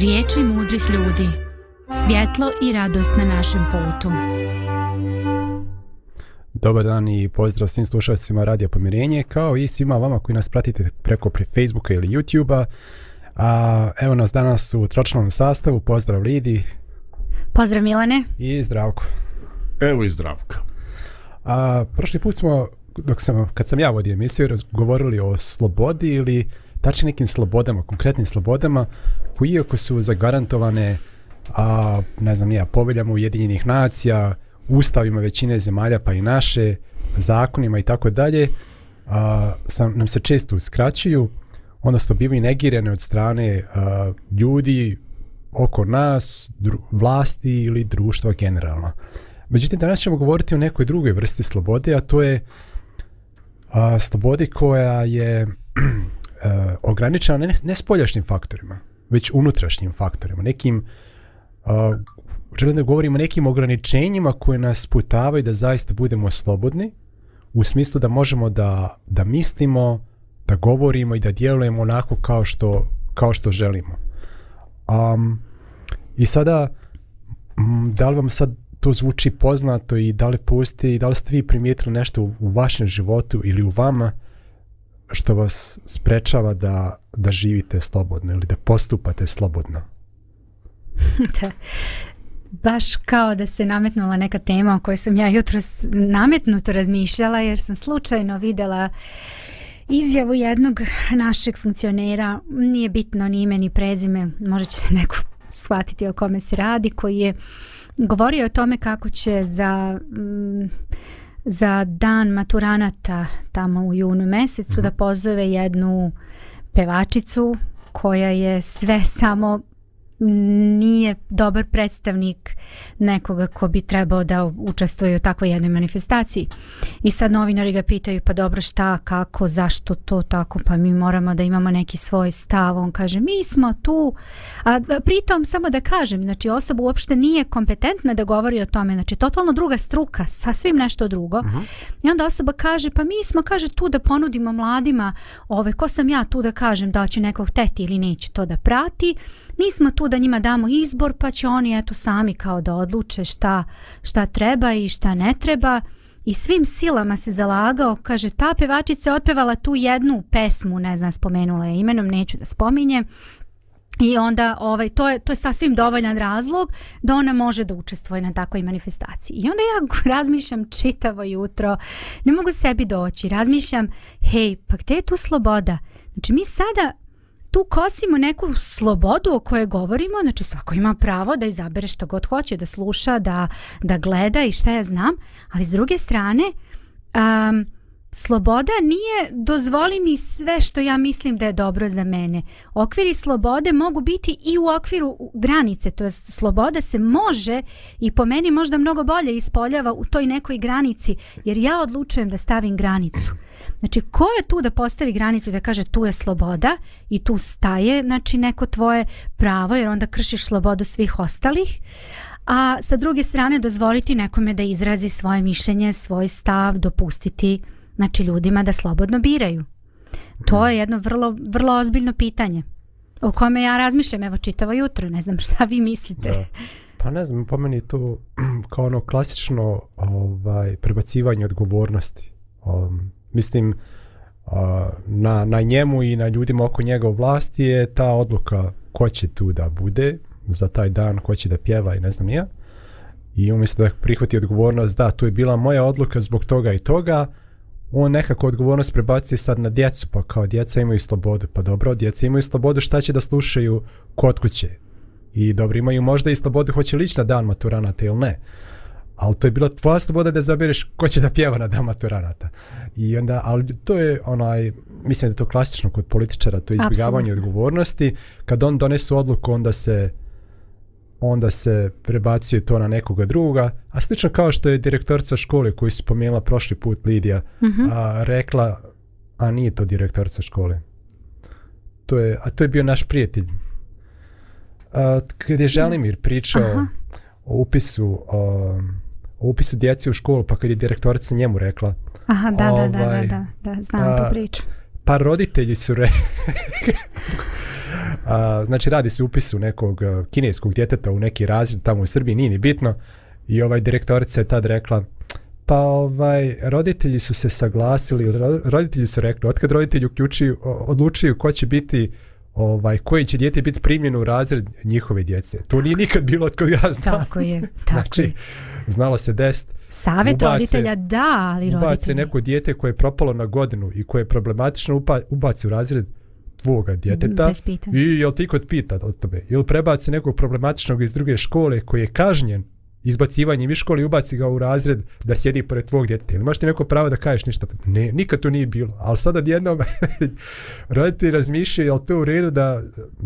Riječi mudrih ljudi. Svjetlo i radost na našem putu. Dobar dan i pozdrav svim slušalcima Radija Pomirenje, kao i svima vama koji nas pratite preko pre Facebooka ili YouTubea. A, evo nas danas u tročnom sastavu. Pozdrav Lidi. Pozdrav Milane. I zdravko. Evo i zdravka. A, prošli put smo, dok sam, kad sam ja vodio emisiju, govorili o slobodi ili tačni nekim slobodama, konkretnim slobodama, koji iako su zagarantovane a, ne znam ja, poveljama Ujedinjenih nacija, ustavima većine zemalja pa i naše, zakonima i tako dalje, a, sam, nam se često uskraćuju, odnosno bivaju negirane od strane a, ljudi oko nas, dru, vlasti ili društva generalno. Međutim, danas ćemo govoriti o nekoj drugoj vrsti slobode, a to je a, slobode koja je a, ograničena ne, ne spoljašnjim faktorima, već unutrašnjim faktorima, nekim a, želim da govorimo nekim ograničenjima koje nas putavaju da zaista budemo slobodni, u smislu da možemo da, da mislimo, da govorimo i da djelujemo onako kao što, kao što želimo. Um, I sada, m, da li vam sad to zvuči poznato i da li postoji, da li ste vi primijetili nešto u, u vašem životu ili u vama što vas sprečava da, da živite slobodno ili da postupate slobodno? da, baš kao da se nametnula neka tema o kojoj sam ja jutro nametnuto razmišljala jer sam slučajno videla izjavu jednog našeg funkcionera, nije bitno ni ime ni prezime, možda će se neko shvatiti o kome se radi, koji je govorio o tome kako će za... Mm, za dan maturanata tamo u junu mesecu mm. da pozove jednu pevačicu koja je sve samo nije dobar predstavnik nekoga ko bi trebao da učestvuje u takvoj jednoj manifestaciji. I sad novinari ga pitaju pa dobro šta, kako, zašto to tako, pa mi moramo da imamo neki svoj stav. On kaže mi smo tu, a pritom samo da kažem, znači osoba uopšte nije kompetentna da govori o tome, znači totalno druga struka, sasvim nešto drugo. Uh mhm. -huh. I onda osoba kaže pa mi smo, kaže tu da ponudimo mladima, ove, ko sam ja tu da kažem da će nekog teti ili neće to da prati, mi smo tu da njima damo izbor pa će oni eto sami kao da odluče šta, šta treba i šta ne treba i svim silama se zalagao kaže ta pevačica otpevala tu jednu pesmu ne znam spomenula je imenom neću da spominje I onda ovaj to je to je sasvim dovoljan razlog da ona može da učestvuje na takvoj manifestaciji. I onda ja razmišljam čitavo jutro, ne mogu sebi doći, razmišljam, hej, pa gde je tu sloboda? Znači mi sada tu kosimo neku slobodu o kojoj govorimo, znači svako ima pravo da izabere što god hoće, da sluša, da, da gleda i šta ja znam, ali s druge strane, um, sloboda nije dozvoli mi sve što ja mislim da je dobro za mene. Okviri slobode mogu biti i u okviru granice, to je sloboda se može i po meni možda mnogo bolje ispoljava u toj nekoj granici, jer ja odlučujem da stavim granicu. Znači, ko je tu da postavi granicu da kaže tu je sloboda i tu staje znači, neko tvoje pravo jer onda kršiš slobodu svih ostalih, a sa druge strane dozvoliti nekome da izrazi svoje mišljenje, svoj stav, dopustiti znači, ljudima da slobodno biraju. To je jedno vrlo, vrlo ozbiljno pitanje o kome ja razmišljam evo čitavo jutro, ne znam šta vi mislite. Da. Pa ne znam, po meni to kao ono klasično ovaj, prebacivanje odgovornosti. Um, mislim na, na njemu i na ljudima oko njega u vlasti je ta odluka ko će tu da bude za taj dan, ko će da pjeva i ne znam ja. I umjesto da prihvati odgovornost, da, tu je bila moja odluka zbog toga i toga, on nekako odgovornost prebaci sad na djecu, pa kao djeca imaju slobodu. Pa dobro, djeca imaju slobodu šta će da slušaju kod kuće. I dobro, imaju možda i slobodu hoće li na dan maturanata ili ne ali to je bila tvoja sloboda da zabereš ko će da pjeva na dan maturanata. I onda, ali to je onaj, mislim da je to klasično kod političara, to je izbjegavanje Absolutno. odgovornosti. Kad on donesu odluku, onda se onda se prebacuje to na nekoga druga, a slično kao što je direktorica škole koju si pomenula prošli put Lidija, mm -hmm. a, rekla, a nije to direktorica škole. To je, a to je bio naš prijatelj. A, kad je Želimir pričao Aha. o upisu a, o upisu djece u školu, pa kad je direktorica njemu rekla. Aha, da, ovaj, da, da, da, da, znam a, tu priču. Pa roditelji su re... A, znači radi se upisu nekog a, kineskog djeteta u neki razred tamo u Srbiji, nije ni bitno. I ovaj direktorica je tad rekla, pa ovaj roditelji su se saglasili, ro- roditelji su rekli, otkad roditelji uključuju, odlučuju ko će biti ovaj koji će dijete biti primljeno u razred njihove djece. To nije nikad bilo od ja znam. Tako je, tako znači, je. znalo se dest. Savjet ubace- roditelja da, ali Ubace roditelji. neko dijete koje je propalo na godinu i koje je problematično upa, ubaci u razred tvoga djeteta Bez pitanja. i jel ti kod pita od tebe ili prebaci nekog problematičnog iz druge škole koji je kažnjen izbacivanje iz škole i ubaci ga u razred da sjedi pored tvog djeteta. Ili imaš ti neko pravo da kažeš ništa? Ne, nikad to nije bilo. Ali sad odjednom roditelji razmišljaju je li to u redu da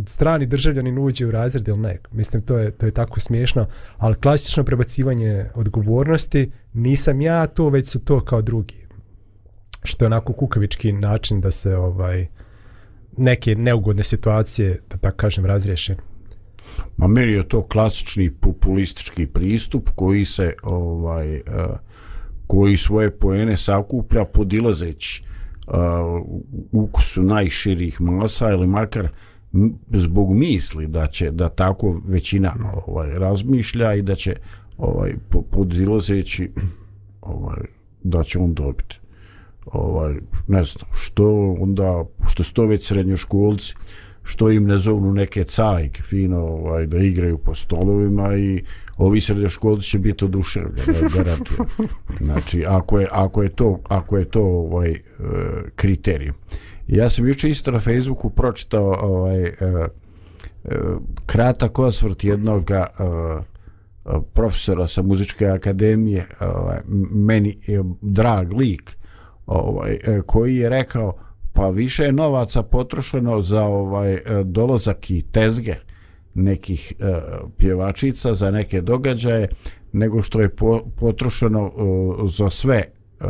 strani državljanin uđe u razred ili ne. Mislim, to je, to je tako smiješno. Ali klasično prebacivanje odgovornosti nisam ja to, već su to kao drugi. Što je onako kukavički način da se ovaj neke neugodne situacije, da tako kažem, razriješe. Ma meni je to klasični populistički pristup koji se ovaj eh, koji svoje poene sakuplja podilazeći uh, ukusu najširih masa ili makar zbog misli da će da tako većina ovaj razmišlja i da će ovaj podilazeći ovaj da će on dobiti. Ovaj ne znam što onda što sto već srednjoškolci što im ne zovnu neke cajke fino ovaj, da igraju po stolovima i ovi srednjoškolci će biti oduševljeni garantujem. znači ako je, ako je to ako je to ovaj e, kriterij ja sam juče isto na Facebooku pročitao ovaj e, e, kratak osvrt jednog profesora sa muzičke akademije ovaj, meni je drag lik ovaj koji je rekao pa više je novaca potrošeno za ovaj e, dolazak i tezge nekih e, pjevačica za neke događaje nego što je po, potrošeno e, za sve e,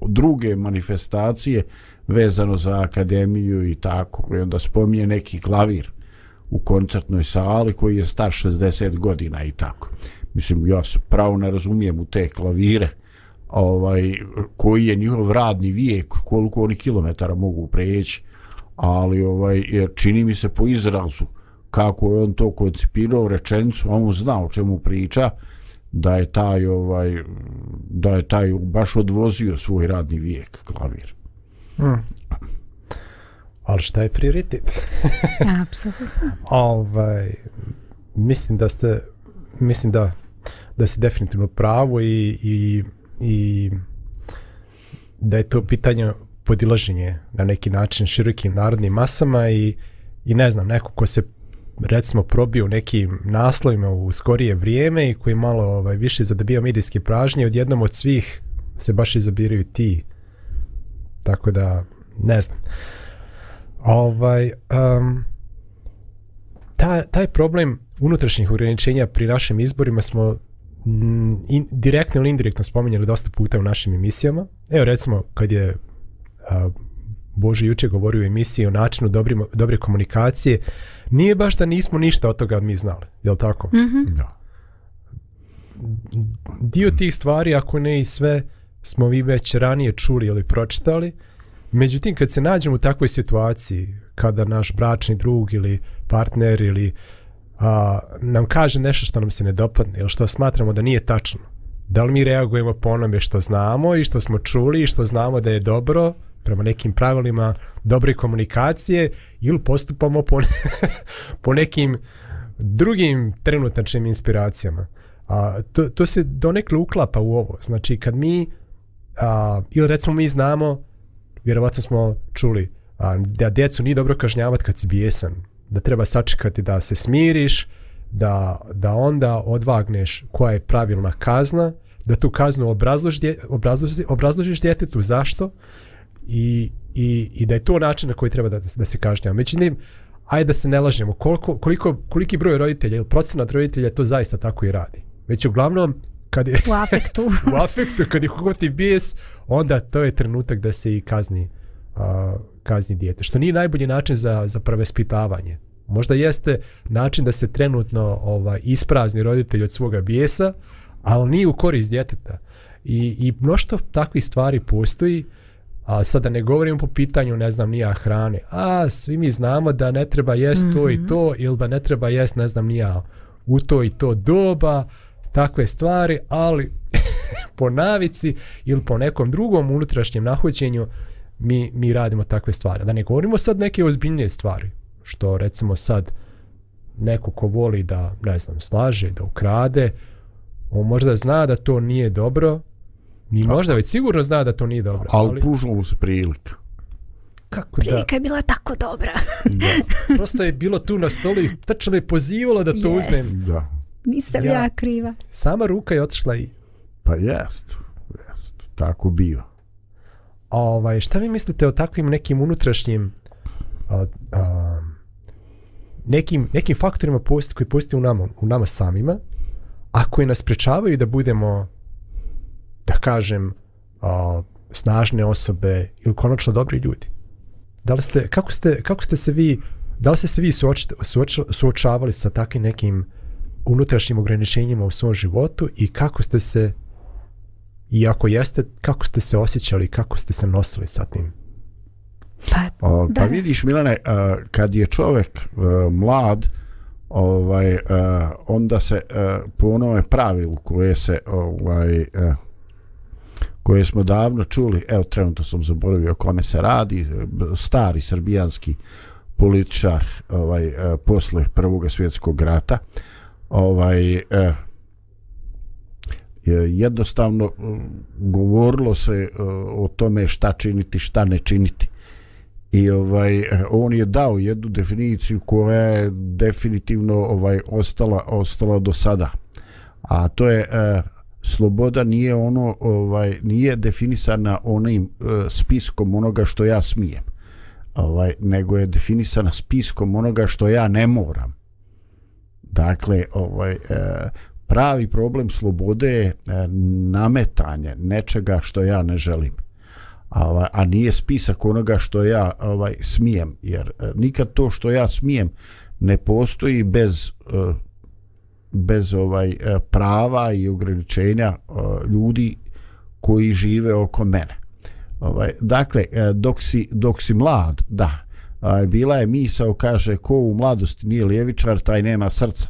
druge manifestacije vezano za akademiju i tako i onda spominje neki klavir u koncertnoj sali koji je star 60 godina i tako. Mislim, ja se pravo ne razumijem u te klavire, ovaj, koji je njihov radni vijek, koliko oni kilometara mogu preći, ali ovaj, čini mi se po izrazu kako je on to koncipirao rečenicu, on zna o čemu priča, da je taj ovaj da je taj baš odvozio svoj radni vijek klavir. Hmm. Ali šta je prioritet? Apsolutno. ovaj, mislim da ste mislim da da si definitivno pravo i, i, i da je to pitanje podilaženje na neki način širokim narodnim masama i, i ne znam, neko ko se recimo probio u nekim naslovima u skorije vrijeme i koji malo ovaj, više zadobio medijske pražnje, odjednom od svih se baš izabiraju ti. Tako da, ne znam. Ovaj, um, ta, taj problem unutrašnjih ograničenja pri našim izborima smo in, direktno ili indirektno spominjali dosta puta u našim emisijama. Evo recimo kad je a, Bože juče govorio u emisiji o načinu dobrima, dobre komunikacije, nije baš da nismo ništa od toga mi znali, je li tako? Mhm. Da. Dio tih stvari, ako ne i sve, smo vi već ranije čuli ili pročitali. Međutim, kad se nađemo u takvoj situaciji, kada naš bračni drug ili partner ili a, nam kaže nešto što nam se ne dopadne ili što smatramo da nije tačno, da li mi reagujemo po onome što znamo i što smo čuli i što znamo da je dobro prema nekim pravilima dobre komunikacije ili postupamo po, ne, po nekim drugim trenutačnim inspiracijama. A, to, to se donekle uklapa u ovo. Znači, kad mi, a, ili recimo mi znamo, vjerovatno smo čuli, a, da djecu nije dobro kažnjavati kad si bijesan, da treba sačekati da se smiriš, da, da onda odvagneš koja je pravilna kazna, da tu kaznu obrazložiš, dje, obrazložiš, djetetu zašto i, i, i da je to način na koji treba da, da se kažnjava. Međutim, ajde da se ne lažemo, koliko, koliko, koliki broj roditelja ili procenat roditelja to zaista tako i radi. Već uglavnom, kad je U afektu. u afektu, kad je hugoti bijes, onda to je trenutak da se i kazni, a, kazni dijete. Što nije najbolji način za, za prevespitavanje. Možda jeste način da se trenutno ovaj, isprazni roditelj od svoga bijesa, ali nije u korist djeteta. I, i mnošto takvih stvari postoji, A sada ne govorim po pitanju, ne znam, nija hrane. A, svi mi znamo da ne treba jest mm -hmm. to i to, ili da ne treba jest, ne znam, nija u to i to doba, takve stvari, ali po navici ili po nekom drugom unutrašnjem nahođenju mi, mi radimo takve stvari. Da ne govorimo sad neke ozbiljnije stvari, što recimo sad neko ko voli da, ne znam, slaže, da ukrade, on možda zna da to nije dobro, ni možda već sigurno zna da to nije dobro. Ali, ali... pružilo mu se prilika. Kako prilika da? je bila tako dobra. da. Prosto je bilo tu na stolu i tačno je pozivalo da to yes. uzmem. Da. Nisam ja, ja kriva. Sama ruka je otišla i... Pa jest, jest. Tako bio. Ovaj, šta vi mislite o takvim nekim unutrašnjim a, a, nekim, nekim faktorima posti, koji postoji u nama, u nama samima, a koji nas prečavaju da budemo da kažem a, snažne osobe ili konačno dobri ljudi? Da li ste, kako, ste, kako ste se vi da li ste se vi suoč, suoč, suočavali sa takvim nekim unutrašnjim ograničenjima u svom životu i kako ste se i ako jeste, kako ste se osjećali, kako ste se nosili sa tim? Pa, o, pa vidiš Milane, a, kad je čovjek a, mlad, ovaj, a, onda se a, po onome pravilu koje se ovaj, a, koje smo davno čuli, evo trenutno sam zaboravio o kome se radi, stari srbijanski političar ovaj, posle prvog svjetskog rata, ovaj, jednostavno e, govorilo se e, o tome šta činiti, šta ne činiti. I ovaj e, on je dao jednu definiciju koja je definitivno ovaj ostala ostala do sada. A to je eh, sloboda nije ono ovaj nije definisana onim eh, spiskom onoga što ja smijem. Ovaj nego je definisana spiskom onoga što ja ne moram. Dakle, ovaj eh, pravi problem slobode je e, nametanje nečega što ja ne želim. A, ovaj, a nije spisak onoga što ja ovaj smijem jer e, nikad to što ja smijem ne postoji bez e, bez ovaj prava i ograničenja ljudi koji žive oko mene. Ovaj dakle dok si dok si mlad da bila je misao kaže ko u mladosti nije ljevičar taj nema srca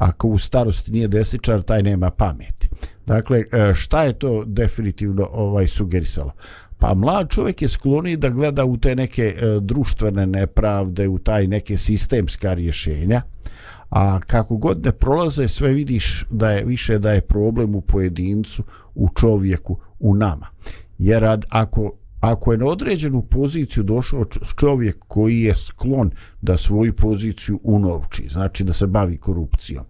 ako u starosti nije desničar, taj nema pameti. Dakle, e, šta je to definitivno ovaj sugerisalo? Pa mlad čovjek je skloniji da gleda u te neke e, društvene nepravde, u taj neke sistemska rješenja, a kako god ne prolaze, sve vidiš da je više da je problem u pojedincu, u čovjeku, u nama. Jer ako ako je na određenu poziciju došao čovjek koji je sklon da svoju poziciju unovči, znači da se bavi korupcijom,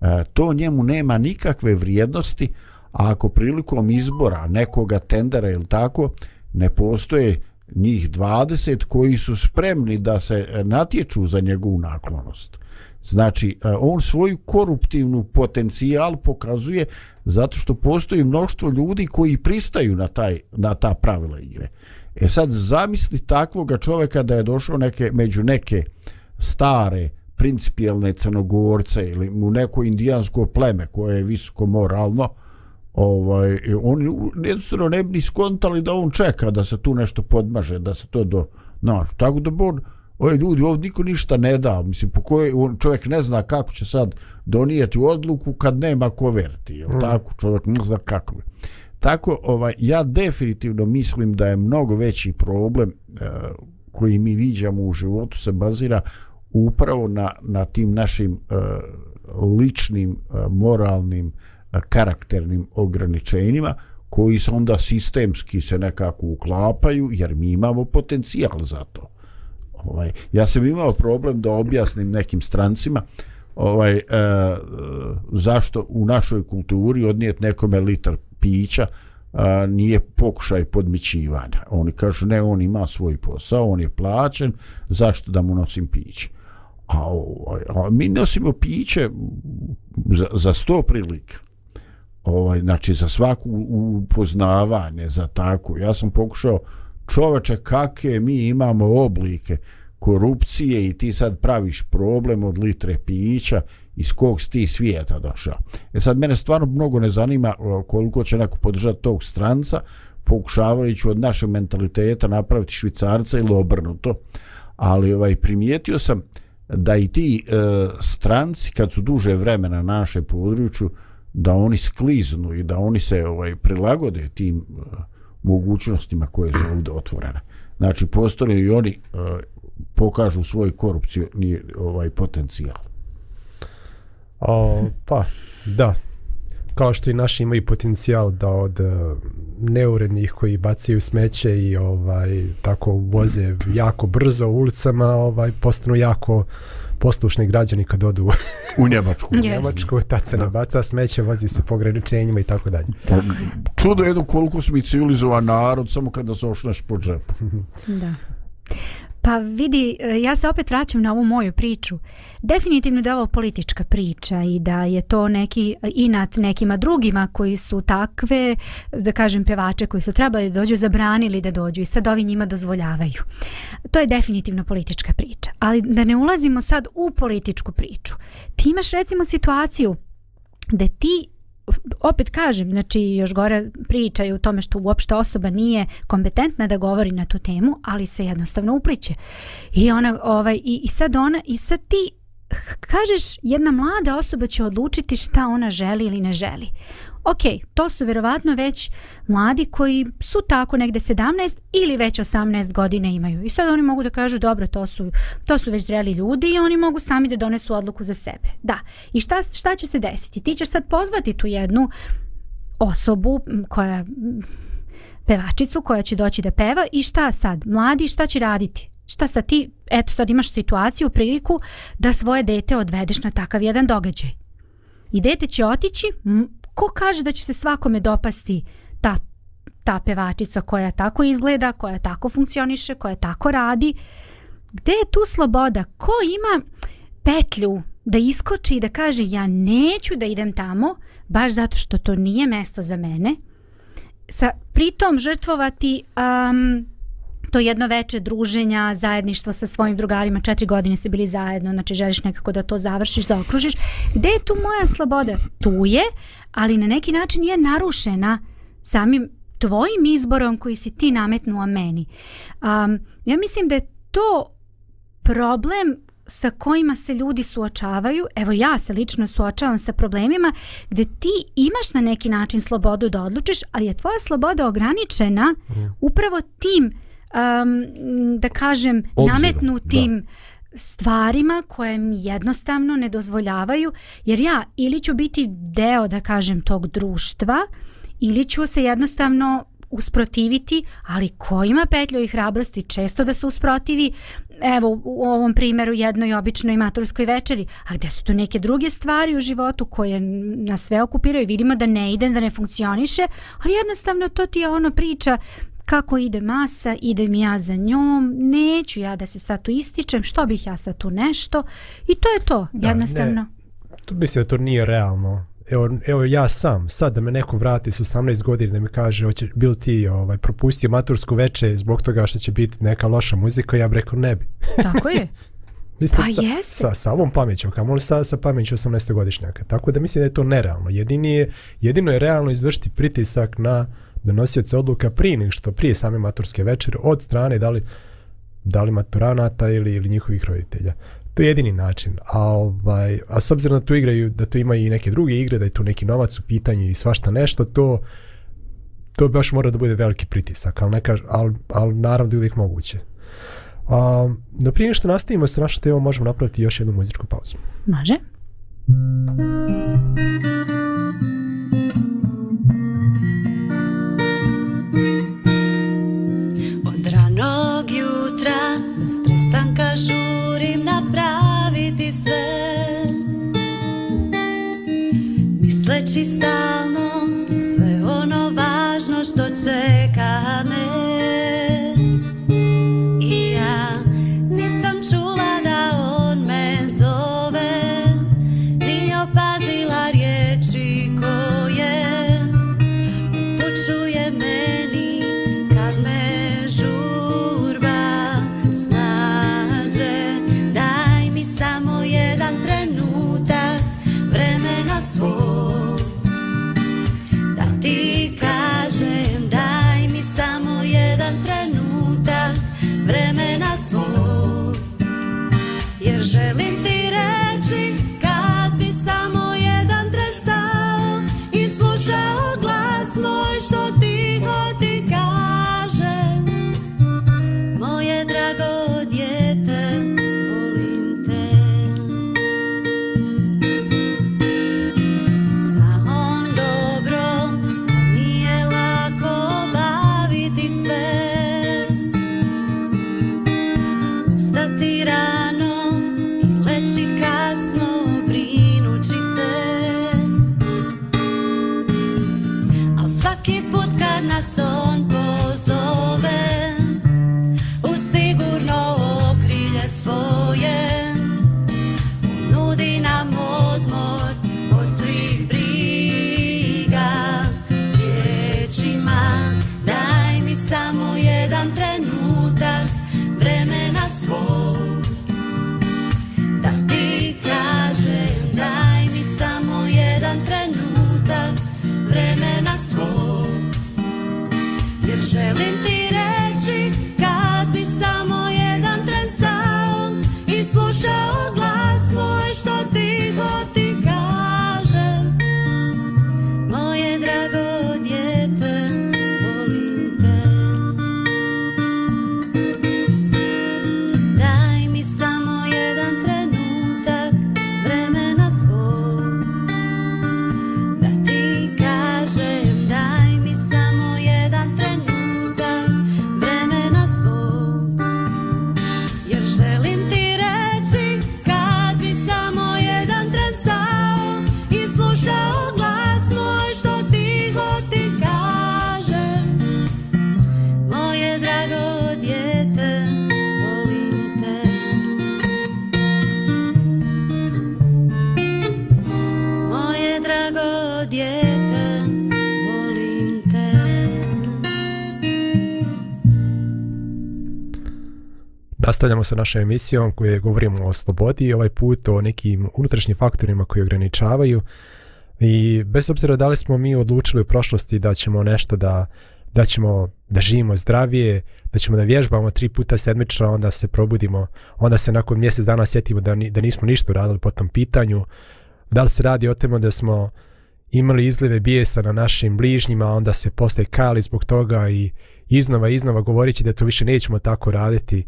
e, to njemu nema nikakve vrijednosti, a ako prilikom izbora nekoga tendera ili tako, ne postoje njih 20 koji su spremni da se natječu za njegovu naklonost. Znači, e, on svoju koruptivnu potencijal pokazuje zato što postoji mnoštvo ljudi koji pristaju na, taj, na ta pravila igre. E sad, zamisli takvoga čovjeka da je došao neke, među neke stare, principijalne crnogorce ili u neko indijansko pleme koje je visoko moralno, ovaj, oni jednostavno ne bi ni skontali da on čeka da se tu nešto podmaže, da se to do... No, tako da bi on, oj ljudi, ovdje niko ništa ne da, mislim, po kojoj on, čovjek ne zna kako će sad donijeti odluku kad nema koverti, je mm. tako, čovjek ne zna kako je. Tako, ovaj, ja definitivno mislim da je mnogo veći problem e, koji mi viđamo u životu se bazira upravo na, na tim našim e, ličnim, e, moralnim, e, karakternim ograničenjima koji se onda sistemski se nekako uklapaju jer mi imamo potencijal za to ovaj ja sam imao problem da objasnim nekim strancima ovaj e, zašto u našoj kulturi odnijet nekome litar pića a, nije pokušaj podmićivanja. Oni kažu ne, on ima svoj posao, on je plaćen, zašto da mu nosim piće? A, ovaj, a mi nosimo piće za, za sto prilika. Ovaj, znači za svaku upoznavanje, za tako. Ja sam pokušao čoveče kakve mi imamo oblike korupcije i ti sad praviš problem od litre pića iz kog si ti svijeta došao. E sad mene stvarno mnogo ne zanima koliko će neko podržati tog stranca, pokušavajući od našeg mentaliteta napraviti švicarca ili obrnuto ali ovaj primijetio sam da i ti e, stranci kad su duže vremena na naše području da oni skliznu i da oni se ovaj prilagode tim e, mogućnostima koje su ovdje otvorene. Znači, postoje i oni e, pokažu svoj korupcijni ovaj potencijal. O, pa, da. Kao što i naši imaju potencijal da od e, neurednih koji bacaju smeće i ovaj tako voze jako brzo ulicama, ovaj postanu jako poslušni građani kad odu u Njemačku. u Njemačku, tad se nabaca smeće, vozi se po graničenjima i tako dalje. Pa, čudo jedno koliko smo i civilizovan narod samo kada se ošneš po džepu. da. Pa vidi, e, ja se opet vraćam na ovu moju priču. Definitivno da je ovo politička priča i da je to neki e, inat nekima drugima koji su takve, da kažem, pevače koji su trebali da dođu, zabranili da dođu i sad ovi njima dozvoljavaju. To je definitivno politička priča. Ali da ne ulazimo sad u političku priču. Ti imaš recimo situaciju da ti opet kažem, znači još gore priča je u tome što uopšte osoba nije kompetentna da govori na tu temu, ali se jednostavno upliče. I ona ovaj i, i sad ona i sad ti kažeš jedna mlada osoba će odlučiti šta ona želi ili ne želi. Ok, to su vjerovatno već mladi koji su tako negde 17 ili već 18 godine imaju. I sad oni mogu da kažu dobro, to su, to su već zreli ljudi i oni mogu sami da donesu odluku za sebe. Da, i šta, šta će se desiti? Ti ćeš sad pozvati tu jednu osobu koja pevačicu koja će doći da peva i šta sad? Mladi šta će raditi? Šta sad ti, eto sad imaš situaciju, priliku da svoje dete odvedeš na takav jedan događaj. I dete će otići, ko kaže da će se svakome dopasti ta, ta pevačica koja tako izgleda, koja tako funkcioniše, koja tako radi? Gde je tu sloboda? Ko ima petlju da iskoči i da kaže ja neću da idem tamo baš zato što to nije mesto za mene? Sa, pritom žrtvovati um, to jedno veče druženja, zajedništvo sa svojim drugarima, četiri godine ste bili zajedno, znači želiš nekako da to završiš, zaokružiš. Gde je tu moja sloboda? Tu je, ali na neki način je narušena samim tvojim izborom koji si ti nametnuo meni. Um, ja mislim da je to problem sa kojima se ljudi suočavaju, evo ja se lično suočavam sa problemima gde ti imaš na neki način slobodu da odlučiš, ali je tvoja sloboda ograničena mm. upravo tim um, da kažem, Obzirom, nametnutim da stvarima koje mi jednostavno ne dozvoljavaju, jer ja ili ću biti deo, da kažem, tog društva, ili ću se jednostavno usprotiviti, ali ko ima petlju i hrabrosti često da se usprotivi, evo u ovom primjeru jednoj običnoj maturskoj večeri, a gdje su to neke druge stvari u životu koje nas sve okupiraju, vidimo da ne ide, da ne funkcioniše, ali jednostavno to ti je ono priča kako ide masa, idem ja za njom, neću ja da se sad tu ističem, što bih ja sad tu nešto i to je to, da, jednostavno. Ne, tu mislim da to nije realno. Evo, evo ja sam, sad da me neko vrati s 18 godina da mi kaže, hoće, bil ti ovaj, propustio matursku veče zbog toga što će biti neka loša muzika, ja bih rekao ne bi. Tako je. Mislim, pa sa, jeste. Sa, sa ovom pamećom, kamo li sa, sa pamećom 18 godišnjaka. Tako da mislim da je to nerealno. Jedini je, jedino je realno izvršiti pritisak na donosioce odluka prije nego što prije same maturske večere od strane da li, da li maturanata ili, ili njihovih roditelja. To je jedini način. A, ovaj, a s obzirom da tu igraju, da tu ima i neke druge igre, da je tu neki novac u pitanju i svašta nešto, to to baš mora da bude veliki pritisak, ali, neka, ali, ali naravno da je uvijek moguće. A, no prije što nastavimo sa našom temom, možemo napraviti još jednu muzičku pauzu. Može. Može. Nastavljamo sa našom emisijom koje govorimo o slobodi i ovaj put o nekim unutrašnjim faktorima koji ograničavaju. I bez obzira da li smo mi odlučili u prošlosti da ćemo nešto da da ćemo da živimo zdravije, da ćemo da vježbamo tri puta sedmično, onda se probudimo, onda se nakon mjesec dana sjetimo da, ni, da nismo ništa radili po tom pitanju, da li se radi o tome da smo imali izlive bijesa na našim bližnjima, onda se posle kali zbog toga i iznova iznova govorići da to više nećemo tako raditi,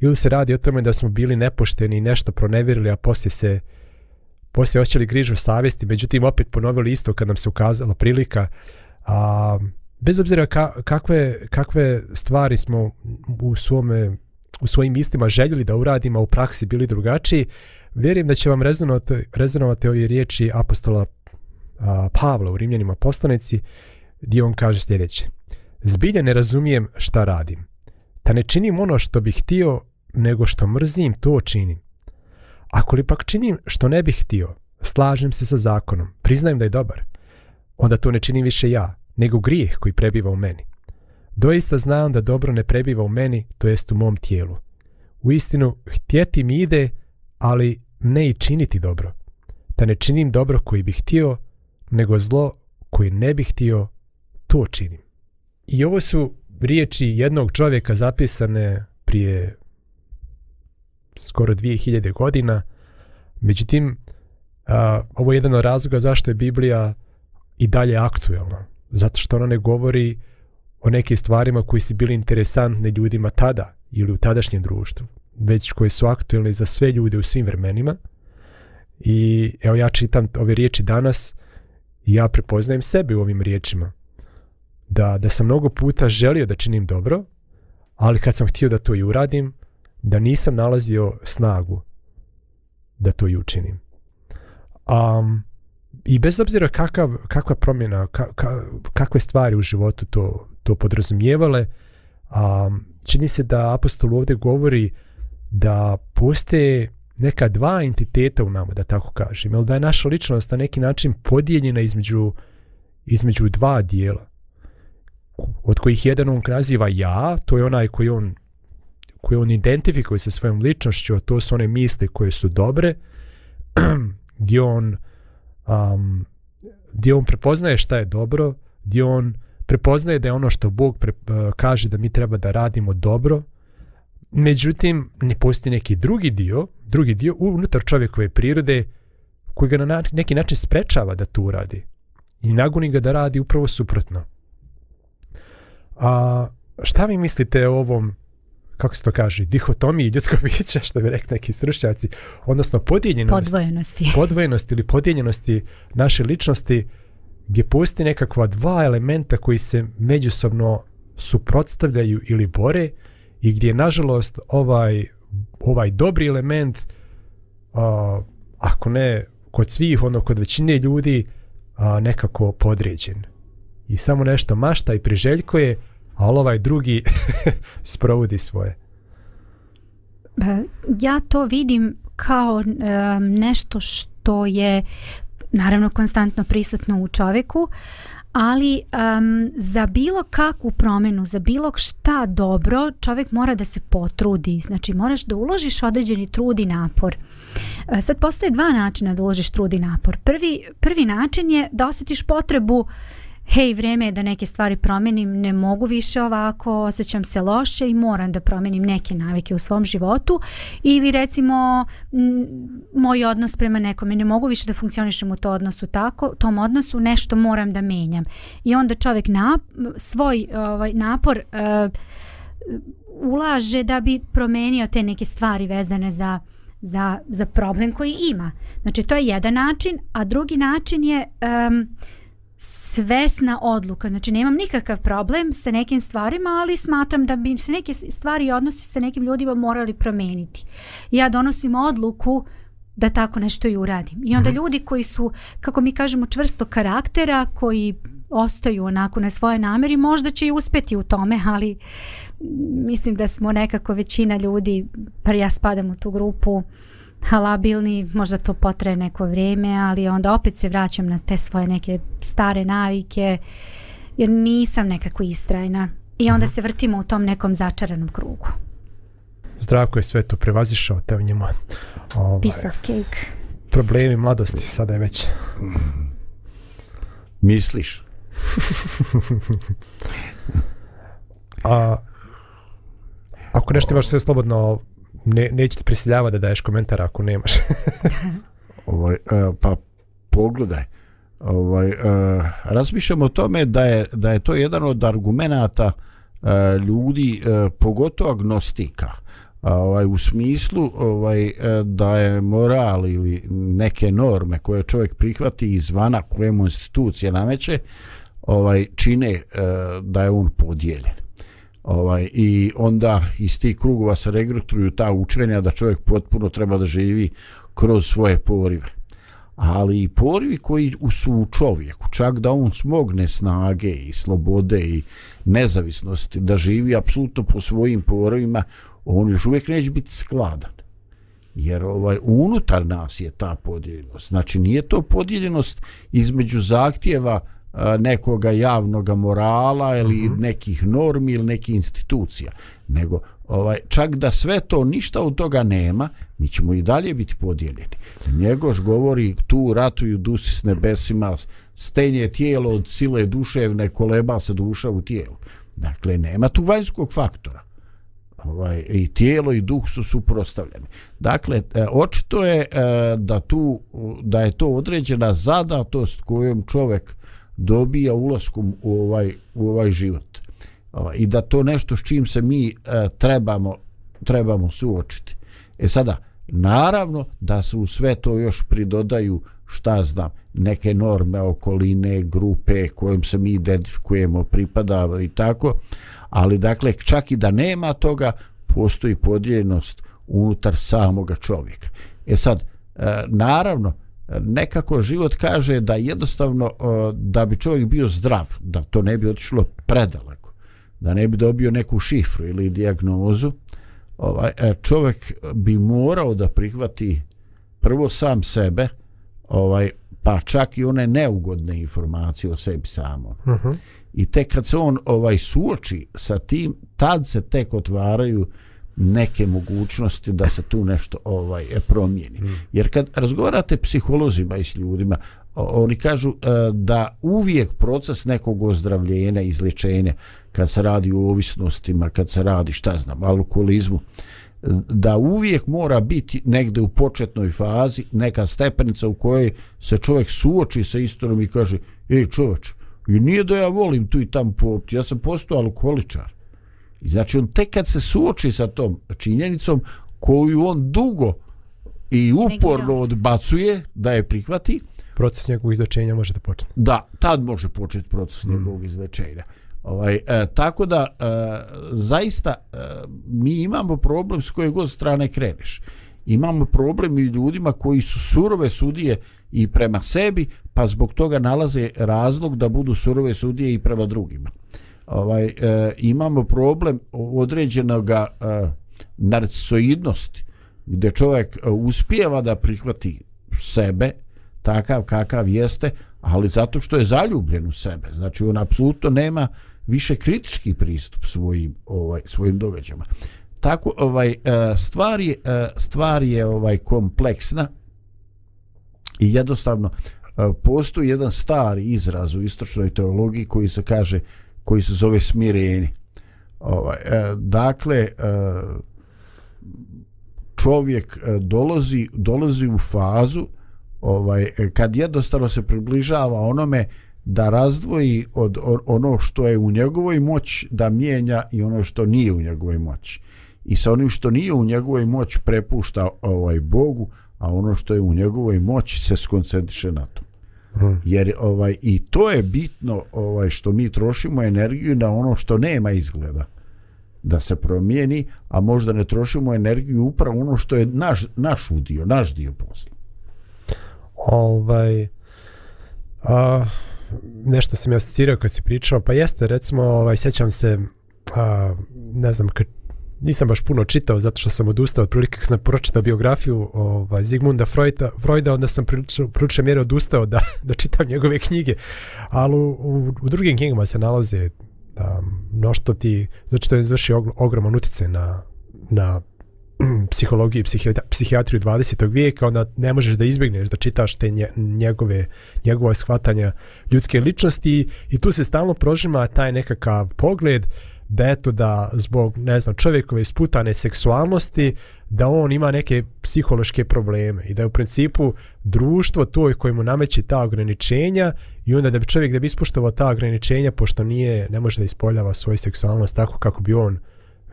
ili se radi o tome da smo bili nepošteni i nešto pronevjerili, a poslije se poslije osjećali grižu savjesti, međutim opet ponovili isto kad nam se ukazala prilika. A, bez obzira ka, kakve, kakve stvari smo u, svome, u svojim mislima željeli da uradimo, a u praksi bili drugačiji, vjerujem da će vam rezonovati, rezonovati ove riječi apostola a, Pavla u Rimljanima poslanici, gdje on kaže sljedeće. Zbilja ne razumijem šta radim. Ta ne činim ono što bih htio, nego što mrzim, to činim. Ako li pak činim što ne bih htio, slažem se sa zakonom, priznajem da je dobar, onda to ne činim više ja, nego grijeh koji prebiva u meni. Doista znam da dobro ne prebiva u meni, to jest u mom tijelu. U istinu, htjeti mi ide, ali ne i činiti dobro. Da ne činim dobro koji bih htio, nego zlo koji ne bih htio, to činim. I ovo su riječi jednog čovjeka zapisane prije skoro 2000 godina. Međutim, a, ovo je jedan od razloga zašto je Biblija i dalje aktuelna. Zato što ona ne govori o nekim stvarima koji su bili interesantne ljudima tada ili u tadašnjem društvu, već koji su aktuelni za sve ljude u svim vremenima. I evo ja čitam ove riječi danas i ja prepoznajem sebe u ovim riječima. Da, da sam mnogo puta želio da činim dobro, ali kad sam htio da to i uradim, da nisam nalazio snagu da to i učinim. Um, I bez obzira kakav, kakva promjena, ka, ka, kakve stvari u životu to, to podrazumijevale, um, čini se da apostol ovdje govori da postoje neka dva entiteta u nama, da tako kažem, ili da je naša ličnost na neki način podijeljena između, između dva dijela, od kojih jedan on naziva ja, to je onaj koji on koji on identifikuje sa svojom ličnošću, a to su one misli koje su dobre, gdje on, um, gdje on prepoznaje šta je dobro, gdje on prepoznaje da je ono što Bog pre, uh, kaže da mi treba da radimo dobro, Međutim, ne postoji neki drugi dio, drugi dio unutar čovjekove prirode koji ga na neki način sprečava da to uradi. I nagoni ga da radi upravo suprotno. A šta vi mislite o ovom kako se to kaže, dihotomiji ljudskog bića, što bi rekli neki stručnjaci, odnosno podijeljenosti, Podvojenosti. podvojenosti ili podijeljenosti naše ličnosti, gdje postoji nekakva dva elementa koji se međusobno suprotstavljaju ili bore i gdje nažalost ovaj ovaj dobri element a, ako ne kod svih ono kod većine ljudi a, nekako podređen i samo nešto mašta i priželjkuje a ovaj drugi sprovodi svoje pa, Ja to vidim kao um, nešto što je naravno konstantno prisutno u čovjeku, ali um, za bilo kakvu promjenu, za bilo šta dobro, čovjek mora da se potrudi. Znači, moraš da uložiš određeni trud i napor. E, Sad postoje dva načina da uložiš trud i napor. Prvi, prvi način je da osjetiš potrebu hej, vrijeme je da neke stvari promijenim, ne mogu više ovako, osjećam se loše i moram da promijenim neke navike u svom životu ili recimo m, moj odnos prema nekome, ne mogu više da funkcionišem u to odnosu tako, tom odnosu nešto moram da menjam. I onda čovjek na, svoj ovaj, napor uh, ulaže da bi promenio te neke stvari vezane za za, za problem koji ima. Znači to je jedan način, a drugi način je um, svesna odluka. Znači nemam nikakav problem sa nekim stvarima, ali smatram da bi se neke stvari i odnosi sa nekim ljudima morali promeniti. Ja donosim odluku da tako nešto i uradim. I onda ljudi koji su, kako mi kažemo, čvrsto karaktera, koji ostaju onako na svoje nameri, možda će i uspeti u tome, ali mislim da smo nekako većina ljudi, pa ja spadam u tu grupu, halabilni, možda to potraje neko vrijeme, ali onda opet se vraćam na te svoje neke stare navike, jer nisam nekako istrajna. I onda se vrtimo u tom nekom začaranom krugu. Zdravko je sve to prevazišao te u njemu ovaj, Piece of cake. problemi mladosti sada je već Misliš? a ako nešto imaš sve slobodno ne, neće ti prisiljavati da daješ komentar ako nemaš Ovaj, uh, pa pogledaj. Ovaj, uh, razmišljam o tome da je, da je to jedan od argumenata uh, ljudi, uh, pogotovo agnostika. Ovaj, u smislu ovaj, da je moral ili neke norme koje čovjek prihvati izvana koje mu institucije nameće ovaj, čine e, da je on podijeljen ovaj i onda iz tih krugova se regrutuju ta učenja da čovjek potpuno treba da živi kroz svoje porive. Ali i porivi koji su u čovjeku čak da on smogne snage i slobode i nezavisnosti da živi apsolutno po svojim porivima on još uvijek neće biti skladan. Jer ovaj unutar nas je ta podijeljenost. Znači nije to podijeljenost između zahtjeva nekoga javnoga morala ili uh -huh. nekih normi ili nekih institucija nego ovaj čak da sve to ništa od toga nema mi ćemo i dalje biti podijeljeni njegoš govori tu ratuju dusi s nebesima stenje tijelo od sile duševne koleba se duša u tijelu dakle nema tu vanjskog faktora ovaj i tijelo i duh su suprotstavljeni. Dakle e, očito je e, da tu da je to određena zadatost kojom čovjek dobija ulaskom u ovaj u ovaj život. Ovaj, I da to nešto s čim se mi e, trebamo trebamo suočiti. E sada naravno da se u sve to još pridodaju šta znam neke norme okoline grupe kojim se mi identifikujemo pripada i tako ali dakle čak i da nema toga postoji podijeljenost unutar samoga čovjeka e sad e, naravno nekako život kaže da jednostavno da bi čovjek bio zdrav da to ne bi otišlo predaleko da ne bi dobio neku šifru ili dijagnozu ovaj e, čovjek bi morao da prihvati prvo sam sebe ovaj pa čak i one neugodne informacije o sebi samom. Uh -huh. I tek kad se on ovaj suoči sa tim, tad se tek otvaraju neke mogućnosti da se tu nešto ovaj promijeni. Mm. Jer kad razgovarate psiholozima i s ljudima, oni kažu e, da uvijek proces nekog ozdravljenja, izlječenja, kad se radi o ovisnostima, kad se radi, šta znam, alkoholizmu, da uvijek mora biti negde u početnoj fazi neka stepenica u kojoj se čovjek suoči sa istorom i kaže, ej čovječ, i nije da ja volim tu i tam popiti, ja sam postao alkoholičar. I znači on tek kad se suoči sa tom činjenicom koju on dugo i uporno odbacuje da je prihvati, Proces njegovog izlečenja može da počne. da tad može početi proces mm. njegovog izlečenja. Ovaj, e, tako da e, zaista e, mi imamo problem s koje god strane kreneš. Imamo problem i ljudima koji su surove sudije i prema sebi, pa zbog toga nalaze razlog da budu surove sudije i prema drugima. Ovaj, e, imamo problem određenog e, narcisoidnosti, gdje čovjek e, uspijeva da prihvati sebe takav kakav jeste, ali zato što je zaljubljen u sebe. Znači on apsolutno nema više kritički pristup svojim ovaj svojim događajima. Tako ovaj e, stvar je e, stvar je ovaj kompleksna i jednostavno postoji jedan stari izraz u istočnoj teologiji koji se kaže koji se zove smireni. Ovaj e, dakle e, čovjek e, dolazi dolazi u fazu ovaj e, kad jednostavno se približava onome da razdvoji od ono što je u njegovoj moći da mijenja i ono što nije u njegovoj moći. I sa onim što nije u njegovoj moći prepušta ovaj Bogu, a ono što je u njegovoj moći se skoncentriše na to. Jer ovaj i to je bitno ovaj što mi trošimo energiju na ono što nema izgleda da se promijeni, a možda ne trošimo energiju upravo ono što je naš, naš udio, naš dio posla. Ovaj, a, nešto sam ja asocirao kad si pričao, pa jeste, recimo, ovaj, sjećam se, a, ne znam, kad nisam baš puno čitao zato što sam odustao od prilike kad sam pročitao biografiju ovaj, Zigmunda Freuda, Freuda onda sam prilično, prilično mjere odustao da, da čitam njegove knjige ali u, u, u drugim knjigama se nalaze um, mnošto ti znači to je izvršio og, ogroman utjecaj na, na psihologiju i psihijatriju 20. vijeka, onda ne možeš da izbjegneš da čitaš te njegove, njegove shvatanja ljudske ličnosti i tu se stalno prožima taj nekakav pogled da eto da zbog ne znam čovjekove isputane seksualnosti da on ima neke psihološke probleme i da je u principu društvo to koje mu nameće ta ograničenja i onda da bi čovjek da bi ispuštovao ta ograničenja pošto nije ne može da ispoljava svoju seksualnost tako kako bi on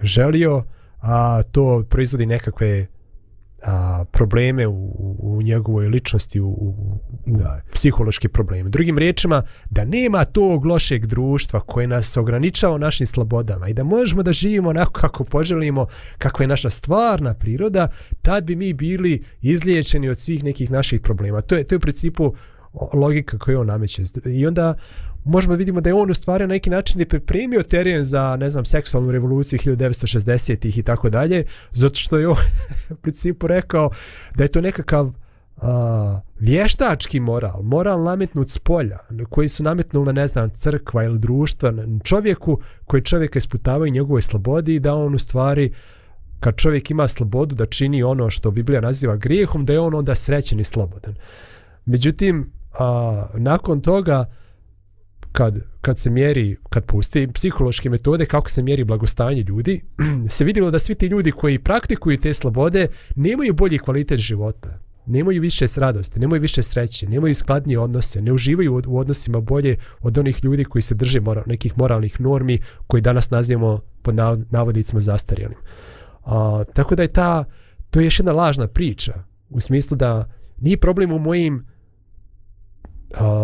želio a to proizvodi nekakve a, probleme u, u njegovoj ličnosti, u, u, u Da. psihološke probleme. Drugim riječima, da nema tog lošeg društva koje nas ograničava u našim slobodama i da možemo da živimo onako kako poželimo, kako je naša stvarna priroda, tad bi mi bili izliječeni od svih nekih naših problema. To je, to je u principu logika koju on nameće. I onda možemo da vidimo da je on u stvari na neki način i pripremio teren za, ne znam, seksualnu revoluciju 1960-ih i tako dalje, zato što je on u principu rekao da je to nekakav a, vještački moral, moral nametnut s polja, koji su nametnula, ne znam, crkva ili društva čovjeku, koji čovjeka isputavaju njegovoj slobodi i da on u stvari kad čovjek ima slobodu da čini ono što Biblija naziva grijehom, da je on onda srećen i slobodan. Međutim, a, nakon toga, kad, kad se mjeri, kad pusti psihološke metode kako se mjeri blagostanje ljudi, se vidjelo da svi ti ljudi koji praktikuju te slobode nemaju bolji kvalitet života. Nemaju više radosti, nemaju više sreće, nemaju skladnije odnose, ne uživaju u odnosima bolje od onih ljudi koji se drže moral, nekih moralnih normi koji danas nazivamo pod navodnicima zastarjelim. A, tako da je ta, to je još jedna lažna priča u smislu da nije problem u mojim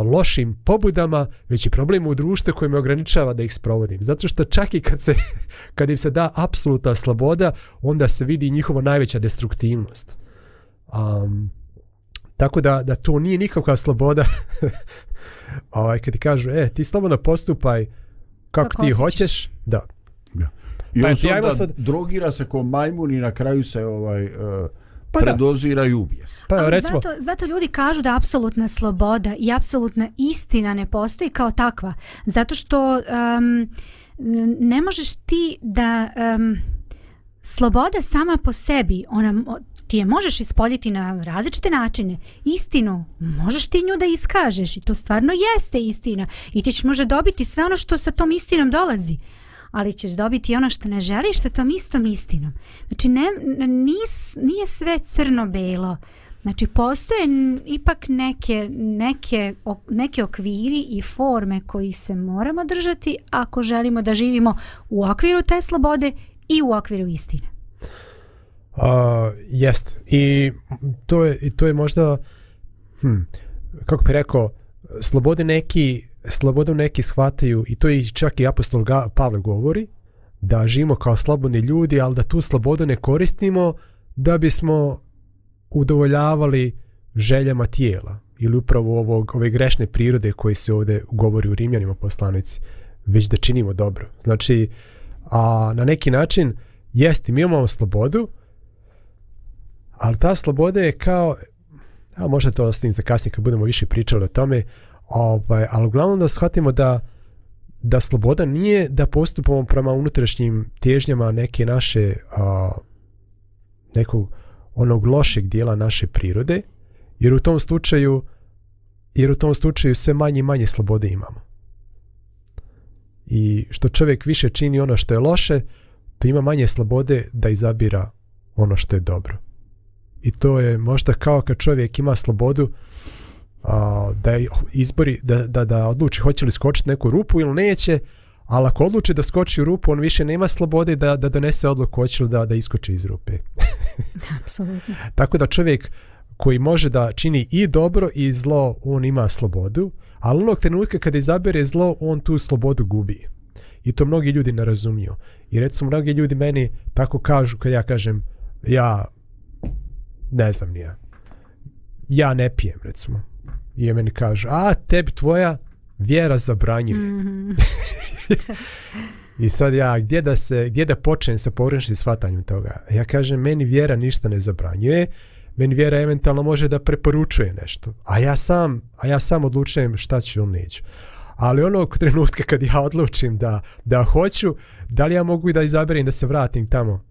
lošim pobudama, već je problem u društvu koje me ograničava da ih sprovodim. Zato što čak i kad, se, kad im se da apsolutna sloboda, onda se vidi njihova najveća destruktivnost. Um, tako da, da to nije nikakva sloboda. ovaj, kad ti kažu, e, ti slobodno postupaj kako, Kako ti osjećaš. hoćeš, da. I Pa on onda sad- drogira se ko majmun i na kraju se ovaj uh, Pa da. predozira i ubije se. Pa Ali recimo, zato, zato ljudi kažu da apsolutna sloboda i apsolutna istina ne postoji kao takva. Zato što um, ne možeš ti da... Um, sloboda sama po sebi, ona, ti je možeš ispoljiti na različite načine. Istinu, možeš ti nju da iskažeš i to stvarno jeste istina. I ti ćeš može dobiti sve ono što sa tom istinom dolazi. Ali ćeš dobiti ono što ne želiš sa tom istom istinom. Znači, ne, nis, nije sve crno-belo. Znači, postoje ipak neke, neke, neke okviri i forme koji se moramo držati ako želimo da živimo u okviru te slobode i u okviru istine. Uh, jest. I to je, i to je možda, hm, kako bi rekao, slobode neki, slobodom neki shvataju, i to je čak i apostol Ga, Pavle govori, da živimo kao slobodni ljudi, ali da tu slobodu ne koristimo da bismo udovoljavali željama tijela ili upravo ovog, ove grešne prirode koji se ovdje govori u Rimljanima poslanici, već da činimo dobro. Znači, a na neki način, jeste, mi imamo slobodu, ali ta sloboda je kao, a možda to ostavim za kasnije kad budemo više pričali o tome, ovaj, ali uglavnom da shvatimo da da sloboda nije da postupamo prema unutrašnjim težnjama neke naše a, nekog onog lošeg dijela naše prirode, jer u tom slučaju jer u tom slučaju sve manje i manje slobode imamo. I što čovjek više čini ono što je loše, to ima manje slobode da izabira ono što je dobro. I to je možda kao kad čovjek ima slobodu a, da izbori, da, da, da odluči hoće li skočiti neku rupu ili neće, ali ako odluči da skoči u rupu, on više nema slobode da, da donese odluku hoće li da, da iskoči iz rupe. Apsolutno. Tako da čovjek koji može da čini i dobro i zlo, on ima slobodu, ali onog trenutka kada izabere zlo, on tu slobodu gubi. I to mnogi ljudi ne razumiju. I recimo, mnogi ljudi meni tako kažu, kad ja kažem, ja ne znam nija, ja ne pijem, recimo. I meni kažu, a tebi tvoja vjera zabranjuje. Mhm. I sad ja, gdje da se, gdje da počnem sa pogrešnim shvatanjem toga? Ja kažem, meni vjera ništa ne zabranjuje, meni vjera eventualno može da preporučuje nešto, a ja sam, a ja sam odlučujem šta ću ili neću. Ali onog trenutka kad ja odlučim da, da hoću, da li ja mogu i da izaberem da se vratim tamo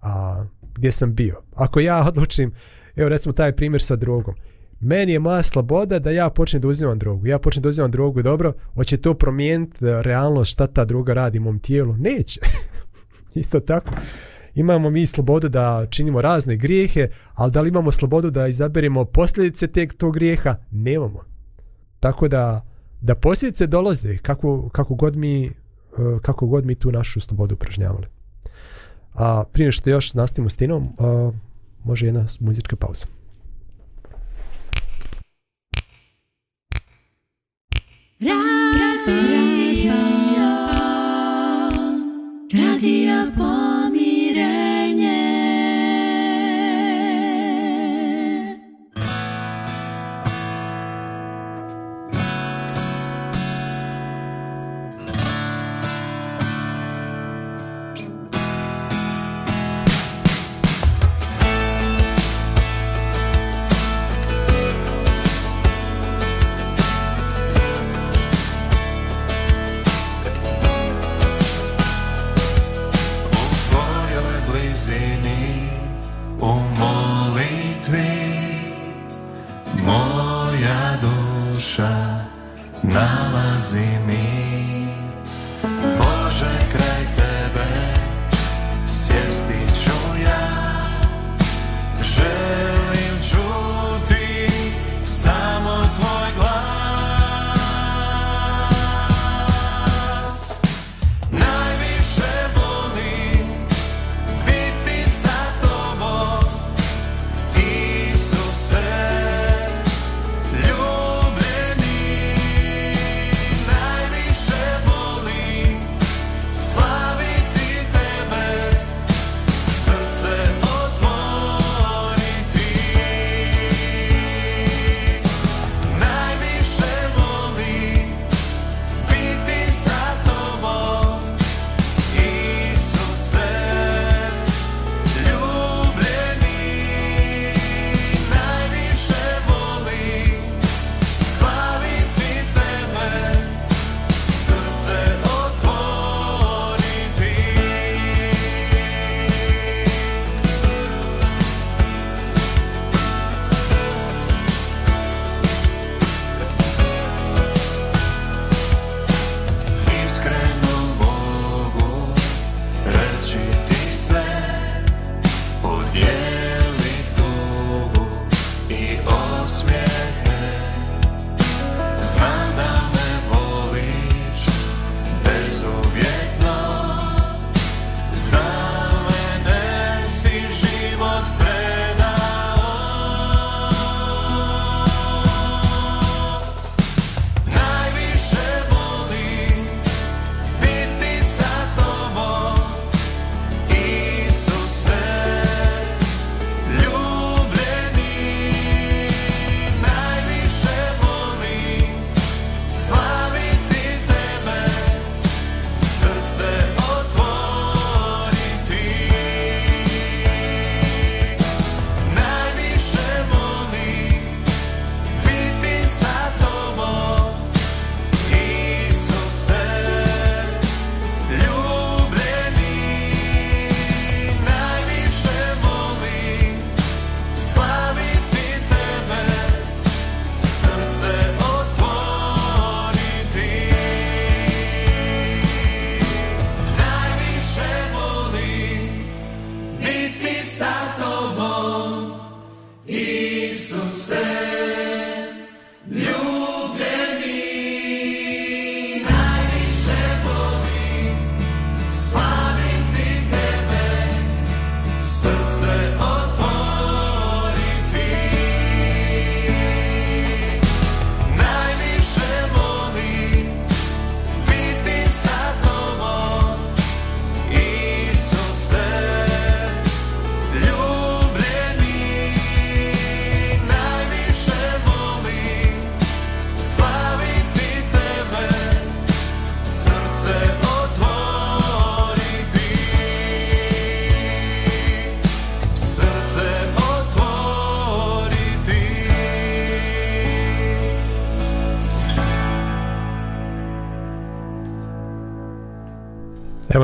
a, gdje sam bio? Ako ja odlučim, evo recimo taj primjer sa drogom, meni je moja sloboda da ja počnem da uzimam drogu. Ja počnem da uzimam drogu, dobro, hoće to promijeniti e, realnost šta ta droga radi u mom tijelu? Neće. Isto tako. Imamo mi slobodu da činimo razne grijehe, ali da li imamo slobodu da izaberemo posljedice teg tog grijeha? Nemamo. Tako da, da posljedice dolaze kako, kako, god mi, e, kako god mi tu našu slobodu upražnjavali. A prije što još nastavimo s tinom, a, može jedna muzička pauza. Radio, Radio, Radio Pol.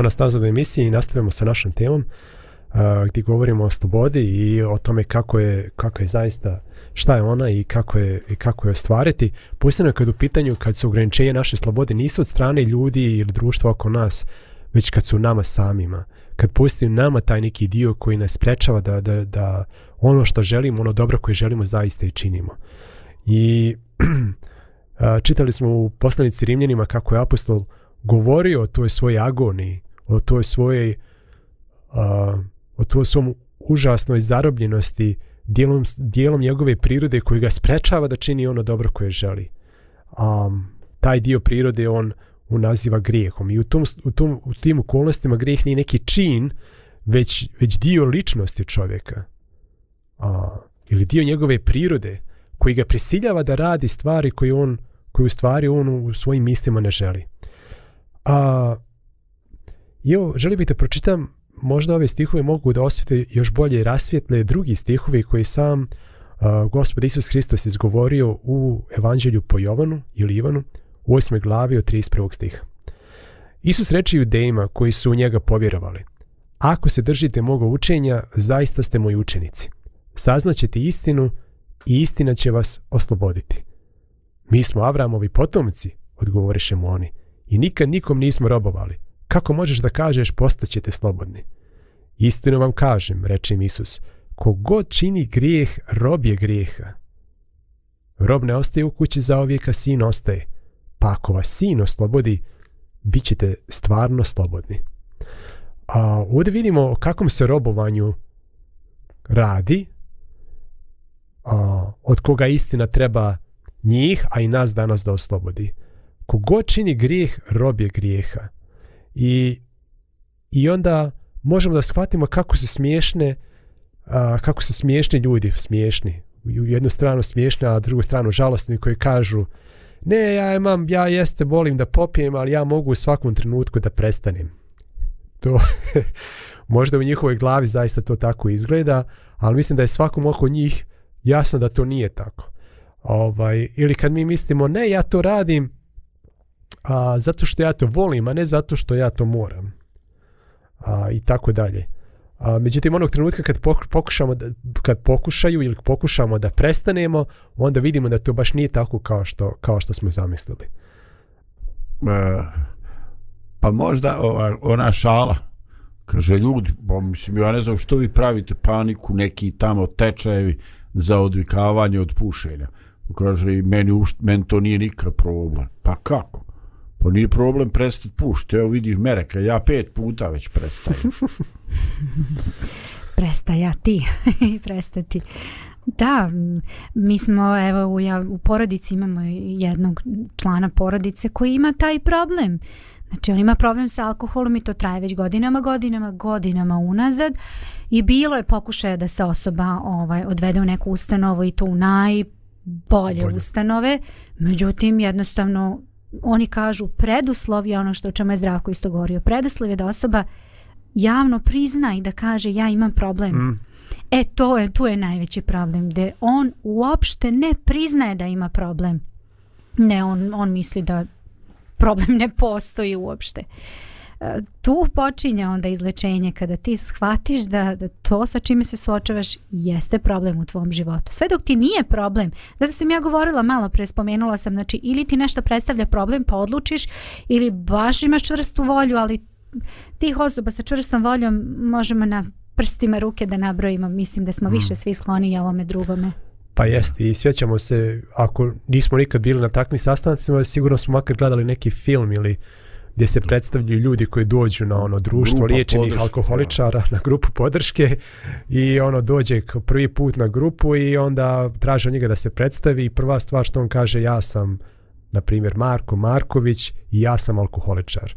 Nas nazad u emisiji i nastavljamo sa našom temom uh, gdje govorimo o slobodi i o tome kako je, kako je zaista šta je ona i kako je, i kako je ostvariti. Posebno kad u pitanju kad su ograničenje naše slobode nisu od strane ljudi ili društva oko nas, već kad su nama samima. Kad postoji nama taj neki dio koji nas sprečava da, da, da ono što želimo, ono dobro koje želimo zaista i činimo. I čitali smo u poslanici Rimljanima kako je apostol govorio o toj svojoj agoniji, o toj svojoj a, o toj svom užasnoj zarobljenosti dijelom, dijelom njegove prirode koji ga sprečava da čini ono dobro koje želi. A, taj dio prirode on unaziva grijehom i u, tom, u, tom, u tim okolnostima grijeh nije neki čin već, već dio ličnosti čovjeka a, ili dio njegove prirode koji ga prisiljava da radi stvari koje on koje u stvari on u svojim mislima ne želi. A, jo, želim bih da pročitam možda ove stihove mogu da osvete još bolje i rasvjetle drugi stihovi koji sam uh, Gospod Isus Hristos izgovorio u Evanđelju po Jovanu ili Ivanu u 8. glavi od 31. stiha. Isus reče judejima koji su u njega povjerovali Ako se držite moga učenja, zaista ste moji učenici. Saznaćete istinu i istina će vas osloboditi. Mi smo Avramovi potomci, odgovoriše mu oni, i nikad nikom nismo robovali. Kako možeš da kažeš postaćete slobodni? Istinu vam kažem, reče im Isus, kogod čini grijeh, rob je grijeha. Rob ne ostaje u kući za ovijeka, sin ostaje. Pa ako vas sin oslobodi, bit ćete stvarno slobodni. A ovdje vidimo o kakvom se robovanju radi, a, od koga istina treba njih, a i nas danas da oslobodi. Kogo čini grijeh, rob je grijeha. I, i onda možemo da shvatimo kako su smiješne a, kako su smiješni ljudi smiješni. U jednu stranu smiješni a drugu stranu žalostni koji kažu ne ja imam ja jeste volim da popijem ali ja mogu u svakom trenutku da prestanem. To možda u njihovoj glavi zaista to tako izgleda ali mislim da je svakom oko njih jasno da to nije tako. Ovaj ili kad mi mislimo ne ja to radim a, zato što ja to volim, a ne zato što ja to moram. A, I tako dalje. A, međutim, onog trenutka kad pokušamo da, kad pokušaju ili pokušamo da prestanemo, onda vidimo da to baš nije tako kao što, kao što smo zamislili. E, pa možda ova, ona šala, kaže ljudi, pa mislim, ja ne znam što vi pravite paniku, neki tamo tečajevi, za odvikavanje od pušenja. Kaže, i meni, meni to nije nikad problem. Pa kako? Pa nije problem prestati pušiti. Evo vidiš Mereka, ja pet puta već prestajem. prestajati i prestati. Da, mi smo, evo, u, ja, u porodici imamo jednog člana porodice koji ima taj problem. Znači, on ima problem sa alkoholom i to traje već godinama, godinama, godinama unazad i bilo je pokušaja da se osoba ovaj, odvede u neku ustanovu i to u najbolje Bolje. ustanove. Međutim, jednostavno, oni kažu preduslov je ono što o čemu je Zdravko isto govorio. Preduslov je da osoba javno prizna i da kaže ja imam problem. Mm. E, to je, tu je najveći problem, gde on uopšte ne priznaje da ima problem. Ne, on, on misli da problem ne postoji uopšte. E, Tu počinje onda izlečenje kada ti shvatiš da, da to sa čime se suočavaš jeste problem u tvom životu. Sve dok ti nije problem, zato sam ja govorila malo pre, spomenula sam, znači ili ti nešto predstavlja problem pa odlučiš ili baš imaš čvrstu volju, ali tih osoba sa čvrstom voljom možemo na prstima ruke da nabrojimo. Mislim da smo više svi skloni ovome drugome. Pa jeste i sjećamo se, ako nismo nikad bili na takvim sastancima, sigurno smo makar gledali neki film ili gdje se predstavljaju ljudi koji dođu na ono društvo Grupa liječenih podrške, alkoholičara, na grupu podrške i ono dođe prvi put na grupu i onda traže od njega da se predstavi i prva stvar što on kaže ja sam na primjer Marko Marković i ja sam alkoholičar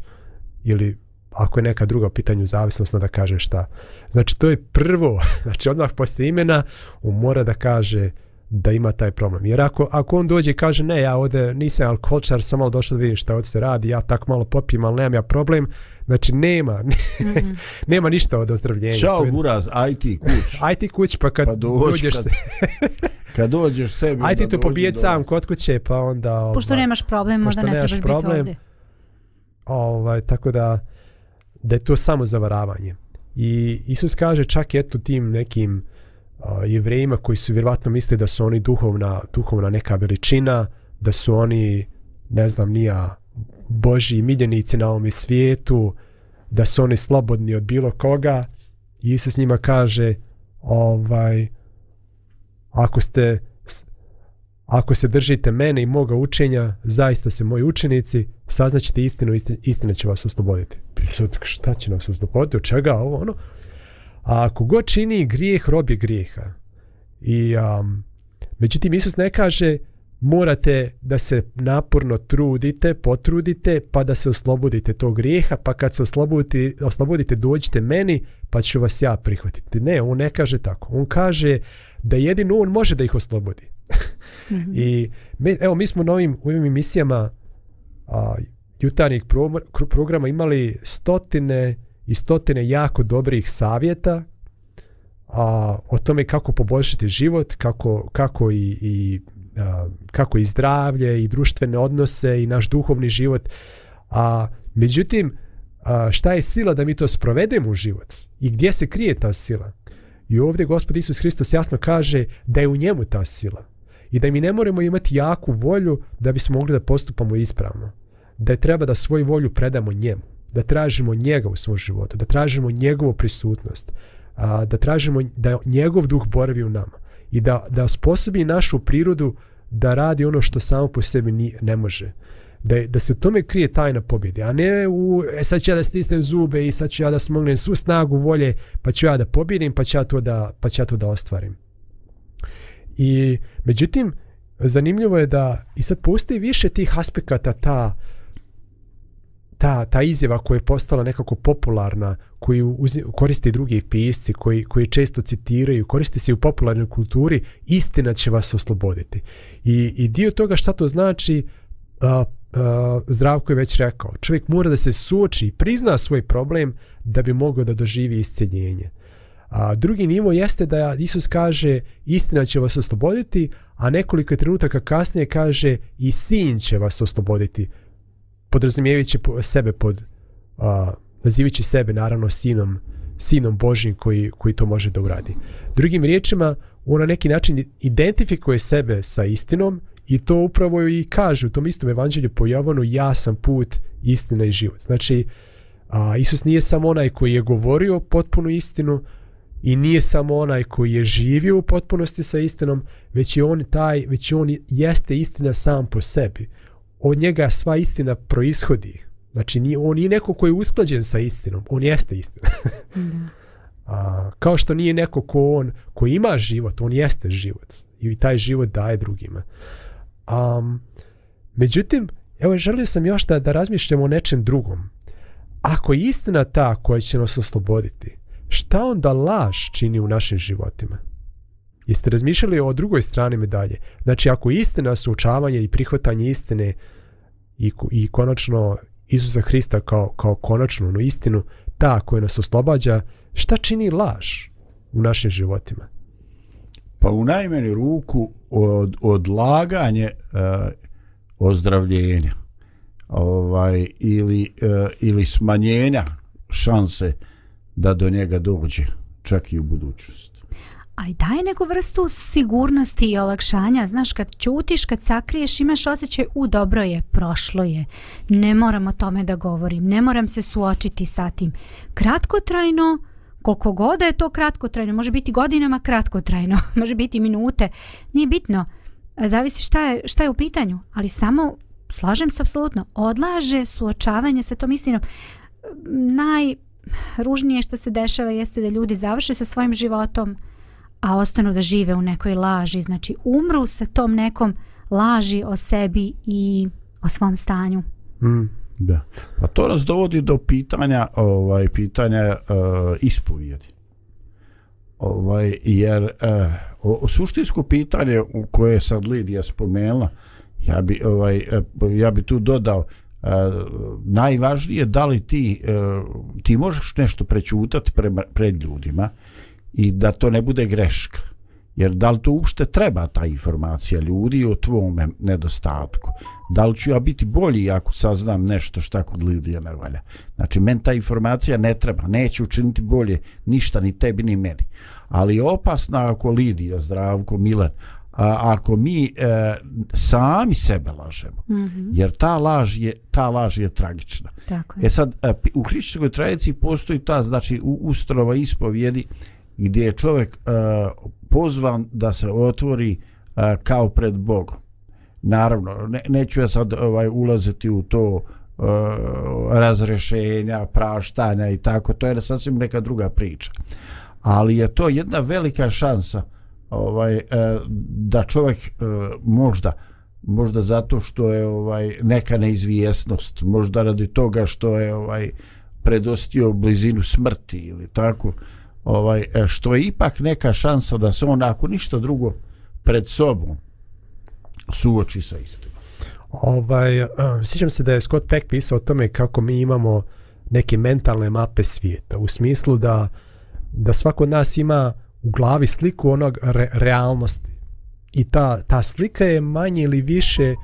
ili ako je neka druga u pitanju zavisnost da kaže šta. Znači to je prvo, znači odmah poslije imena on mora da kaže da ima taj problem. Jer ako, ako on dođe i kaže ne, ja ovdje nisam alkoholičar, sam malo došao da vidim šta ovdje se radi, ja tako malo popijem, ali nemam ja problem, znači nema, nema ništa od ozdravljenja. Ćao Buraz, aj ti kuć. Aj ti kuć pa kad Pa dođi dođeš kad- se, Kad dođeš sebi... aj ti to pobijet do- sam kod kuće pa onda... Pošto ovaj, nemaš problem, pošto možda ne trebaš problem, biti ovdje. ovaj, tako da da je to samo zavaravanje. I Isus kaže čak eto tim nekim uh, jevrejima koji su vjerovatno misle da su oni duhovna, duhovna neka veličina, da su oni, ne znam, nija Božji miljenici na ovom svijetu, da su oni slobodni od bilo koga. I Isus njima kaže ovaj ako ste ako se držite mene i moga učenja, zaista se moji učenici, saznaćete istinu, istina, istina će vas osloboditi. Šta će nas osloboditi? Od čega ovo ono? A ako god čini grijeh, rob je grijeha. I, um, međutim, Isus ne kaže morate da se naporno trudite, potrudite, pa da se oslobodite tog grijeha, pa kad se oslobodite, oslobodite dođite meni, pa ću vas ja prihvatiti. Ne, on ne kaže tako. On kaže da jedino on može da ih oslobodi. I mi, evo mi smo na ovim, u ovim emisijama a, jutarnjih pro, programa imali stotine i stotine jako dobrih savjeta a, o tome kako poboljšati život, kako, kako i, i a, kako i zdravlje i društvene odnose i naš duhovni život. A međutim, a, šta je sila da mi to sprovedemo u život? I gdje se krije ta sila? I ovdje Gospod Isus Hristos jasno kaže da je u njemu ta sila. I da mi ne moramo imati jaku volju da bismo mogli da postupamo ispravno. Da je treba da svoju volju predamo njemu. Da tražimo njega u svom životu. Da tražimo njegovu prisutnost. A, da tražimo da njegov duh boravi u nama. I da, da sposobi našu prirodu da radi ono što samo po sebi ni, ne može. Da, da se u tome krije tajna pobjede, a ne u, e, sad ću ja da stisnem zube i sad ću ja da smognem svu snagu volje, pa ću ja da pobjedim, pa ću ja to da, pa ću ja to da ostvarim. I međutim, zanimljivo je da i sad postoji više tih aspekata ta ta, ta izjava koja je postala nekako popularna, koju uzi, koriste drugi pisci, koji, koji često citiraju, koriste se i u popularnoj kulturi, istina će vas osloboditi. I, i dio toga šta to znači, a, a, Zdravko je već rekao, čovjek mora da se suoči i prizna svoj problem da bi mogao da doživi isceljenje. A drugi nivo jeste da Isus kaže istina će vas osloboditi, a nekoliko trenutaka kasnije kaže i sin će vas osloboditi, podrazumijevajući sebe pod, a, nazivajući sebe naravno sinom, sinom Božim koji, koji to može da uradi. Drugim riječima, on na neki način identifikuje sebe sa istinom i to upravo i kaže u tom istom evanđelju po Jovanu ja sam put, istina i život. Znači, a, Isus nije samo onaj koji je govorio potpunu istinu, i nije samo onaj koji je živio u potpunosti sa istinom, već je on taj, već on jeste istina sam po sebi. Od njega sva istina proishodi. Znači, nije, on nije neko koji je usklađen sa istinom, on jeste istina. Da. A, kao što nije neko ko on, ko ima život, on jeste život. I taj život daje drugima. Um, međutim, evo, želio sam još da, da razmišljamo o nečem drugom. Ako je istina ta koja će nas osloboditi, šta onda laž čini u našim životima? Jeste razmišljali o drugoj strani medalje? Znači, ako istina suočavanje i prihvatanje istine i, i konačno Isusa Hrista kao, kao konačnu no istinu, ta koja nas oslobađa, šta čini laž u našim životima? Pa u najmeni ruku od, odlaganje e, ozdravljenja ovaj, ili, e, ili smanjenja šanse da do njega dođe čak i u budućnosti. Ali daje neku vrstu sigurnosti i olakšanja. Znaš, kad ćutiš, kad sakriješ, imaš osjećaj, u dobro je, prošlo je. Ne moram o tome da govorim, ne moram se suočiti sa tim. Kratkotrajno, koliko god je to kratkotrajno, može biti godinama kratkotrajno, može biti minute, nije bitno. Zavisi šta je, šta je u pitanju, ali samo, slažem se apsolutno, odlaže suočavanje sa tom istinom. Najružnije što se dešava jeste da ljudi završe sa svojim životom, a ostanu da žive u nekoj laži. Znači umru sa tom nekom laži o sebi i o svom stanju. Mm. Da. Pa to nas dovodi do pitanja ovaj pitanja uh, ispovijedi. Ovaj jer uh, o, o suštinsko pitanje u koje je sad Lidija spomenula, ja bi ovaj eh, ja bi tu dodao uh, najvažnije da li ti uh, ti možeš nešto prećutati prema, pred ljudima i da to ne bude greška. Jer da li to uopšte treba ta informacija ljudi o tvome nedostatku? Da li ću ja biti bolji ako saznam nešto šta kod Lidija ne valja? Znači, men ta informacija ne treba, neće učiniti bolje ništa ni tebi ni meni. Ali je opasna ako Lidija, Zdravko, Milan, a, ako mi e, sami sebe lažemo. Mm -hmm. Jer ta laž je, ta laž je tragična. Tako je. E sad, e, u hrišćanskoj tradiciji postoji ta, znači, u ustanova ispovjedi gdje je čovjek uh, pozvan da se otvori uh, kao pred Bogom. Naravno, ne, neću ja sad ovaj ulaziti u to uh, razrešenja, praštanja i tako, to je sasvim neka druga priča. Ali je to jedna velika šansa ovaj uh, da čovjek uh, možda možda zato što je ovaj neka neizvjesnost, možda radi toga što je ovaj predostio blizinu smrti ili tako, ovaj e, što je ipak neka šansa da se on ako ništa drugo pred sobom suoči sa istinom. Ovaj, uh, sjećam se da je Scott Peck pisao o tome kako mi imamo neke mentalne mape svijeta u smislu da da svako od nas ima u glavi sliku onog re, realnosti i ta, ta slika je manje ili više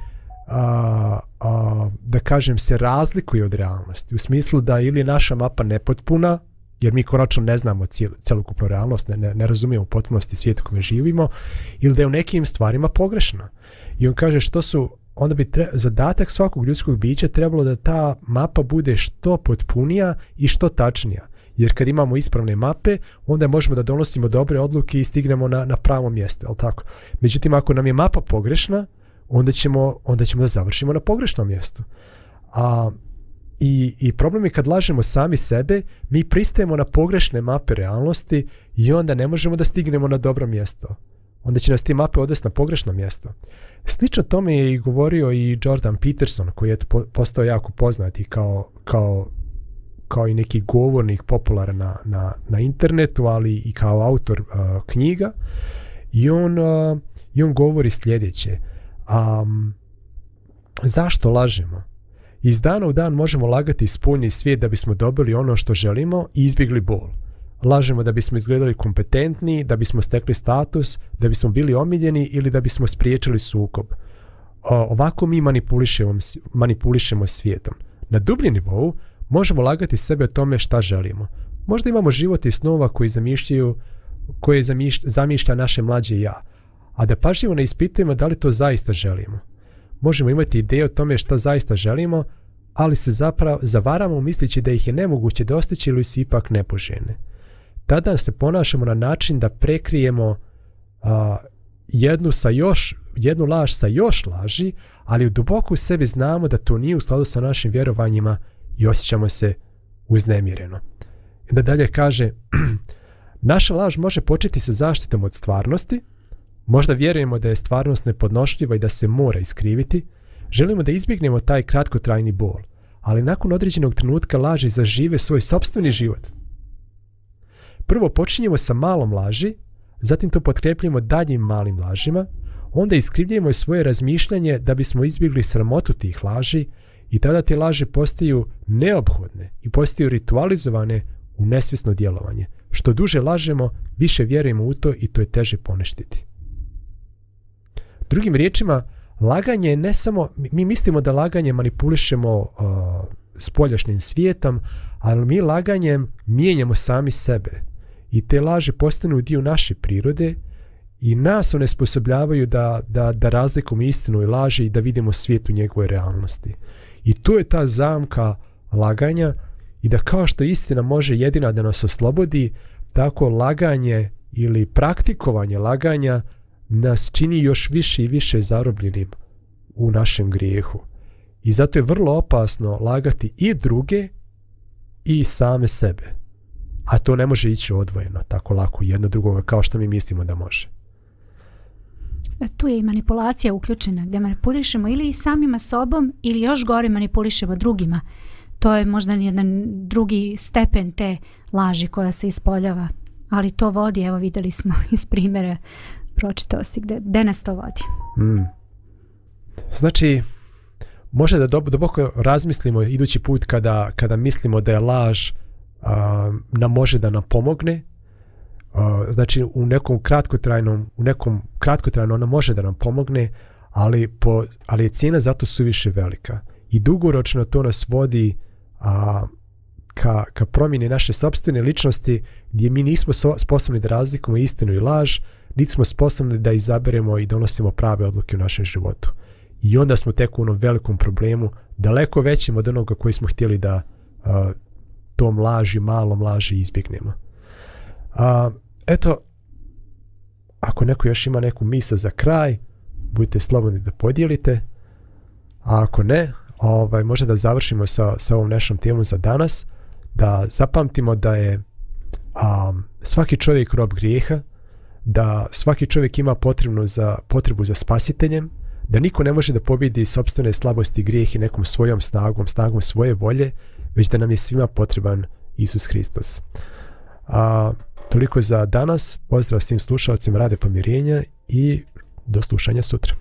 a, a, da kažem se razlikuje od realnosti u smislu da ili naša mapa nepotpuna jer mi konačno ne znamo cijel, celokupnu realnost, ne, ne, ne razumijemo u potpunosti svijet u kome živimo, ili da je u nekim stvarima pogrešna. I on kaže što su, onda bi tre, zadatak svakog ljudskog bića trebalo da ta mapa bude što potpunija i što tačnija. Jer kad imamo ispravne mape, onda možemo da donosimo dobre odluke i stignemo na, na pravo mjesto, al tako? Međutim, ako nam je mapa pogrešna, onda ćemo, onda ćemo da završimo na pogrešnom mjestu. A I, I problem je kad lažemo sami sebe, mi pristajemo na pogrešne mape realnosti i onda ne možemo da stignemo na dobro mjesto. Onda će nas ti mape odvesti na pogrešno mjesto. Slično tome je i govorio i Jordan Peterson, koji je postao jako poznati kao, kao, kao i neki govornik popularan na, na, na internetu, ali i kao autor uh, knjiga. I on, uh, I on govori sljedeće. Um, zašto lažemo? Iz dana u dan možemo lagati spoljni svijet da bismo dobili ono što želimo i izbjegli bol. Lažemo da bismo izgledali kompetentni, da bismo stekli status, da bismo bili omiljeni ili da bismo spriječili sukob. Ovako mi manipulišemo, manipulišemo svijetom. Na dublji nivou možemo lagati sebe o tome šta želimo. Možda imamo život i snova koji zamišljaju, koje zamišlja, zamišlja naše mlađe ja, a da pažljivo ne ispitujemo da li to zaista želimo možemo imati ideje o tome šta zaista želimo, ali se zapravo zavaramo misleći da ih je nemoguće dostići ili su ipak nepoželjne. tada se ponašamo na način da prekrijemo a, jednu sa još jednu laž sa još laži, ali u duboko u sebi znamo da to nije u skladu sa našim vjerovanjima i osjećamo se uznemireno. I da dalje kaže, naša laž može početi sa zaštitom od stvarnosti, možda vjerujemo da je stvarnost nepodnošljiva i da se mora iskriviti, želimo da izbjegnemo taj kratkotrajni bol, ali nakon određenog trenutka laži zažive svoj sobstveni život. Prvo počinjemo sa malom laži, zatim to potkrepljujemo daljim malim lažima, onda iskrivljujemo svoje razmišljanje da bismo izbjegli sramotu tih laži i tada te laži postaju neophodne i postaju ritualizovane u nesvjesno djelovanje. Što duže lažemo, više vjerujemo u to i to je teže poneštiti. Drugim riječima, laganje je ne samo, mi mislimo da laganje manipulišemo uh, spoljašnjim svijetom, ali mi laganjem mijenjamo sami sebe. I te laže postanu dio naše prirode i nas one sposobljavaju da, da, da razlikujemo istinu i laže i da vidimo svijet u njegove realnosti. I to je ta zamka laganja i da kao što istina može jedina da nas oslobodi, tako laganje ili praktikovanje laganja nas čini još više i više zarobljenim u našem grijehu. I zato je vrlo opasno lagati i druge i same sebe. A to ne može ići odvojeno tako lako jedno drugoga kao što mi mislimo da može. E, tu je i manipulacija uključena gdje manipulišemo ili samima sobom ili još gore manipulišemo drugima. To je možda jedan drugi stepen te laži koja se ispoljava. Ali to vodi, evo vidjeli smo iz primjera, pročitao si gde, gde nas to vodi. Mm. Znači, može da duboko razmislimo idući put kada, kada mislimo da je laž a, nam može da nam pomogne. A, znači, u nekom kratkotrajnom, u nekom kratkotrajnom ona može da nam pomogne, ali, po, ali je cijena zato suviše velika. I dugoročno to nas vodi a, ka, ka promjeni naše sobstvene ličnosti gdje mi nismo so, sposobni da razlikujemo istinu i laž, niti smo sposobni da izaberemo i donosimo prave odluke u našem životu. I onda smo tek u onom velikom problemu, daleko većim od onoga koji smo htjeli da a, tom laži, malom laži izbjegnemo. A, eto, ako neko još ima neku misl za kraj, budite slobodni da podijelite, a ako ne, ovaj, možda da završimo sa, sa ovom našom temom za danas, da zapamtimo da je a, svaki čovjek rob grijeha, da svaki čovjek ima potrebnu za, potrebu za spasiteljem, da niko ne može da pobjedi sobstvene slabosti i grijeh i nekom svojom snagom, snagom svoje volje, već da nam je svima potreban Isus Hristos. A, toliko za danas. Pozdrav svim slušalcima Rade pomirenja i do slušanja sutra.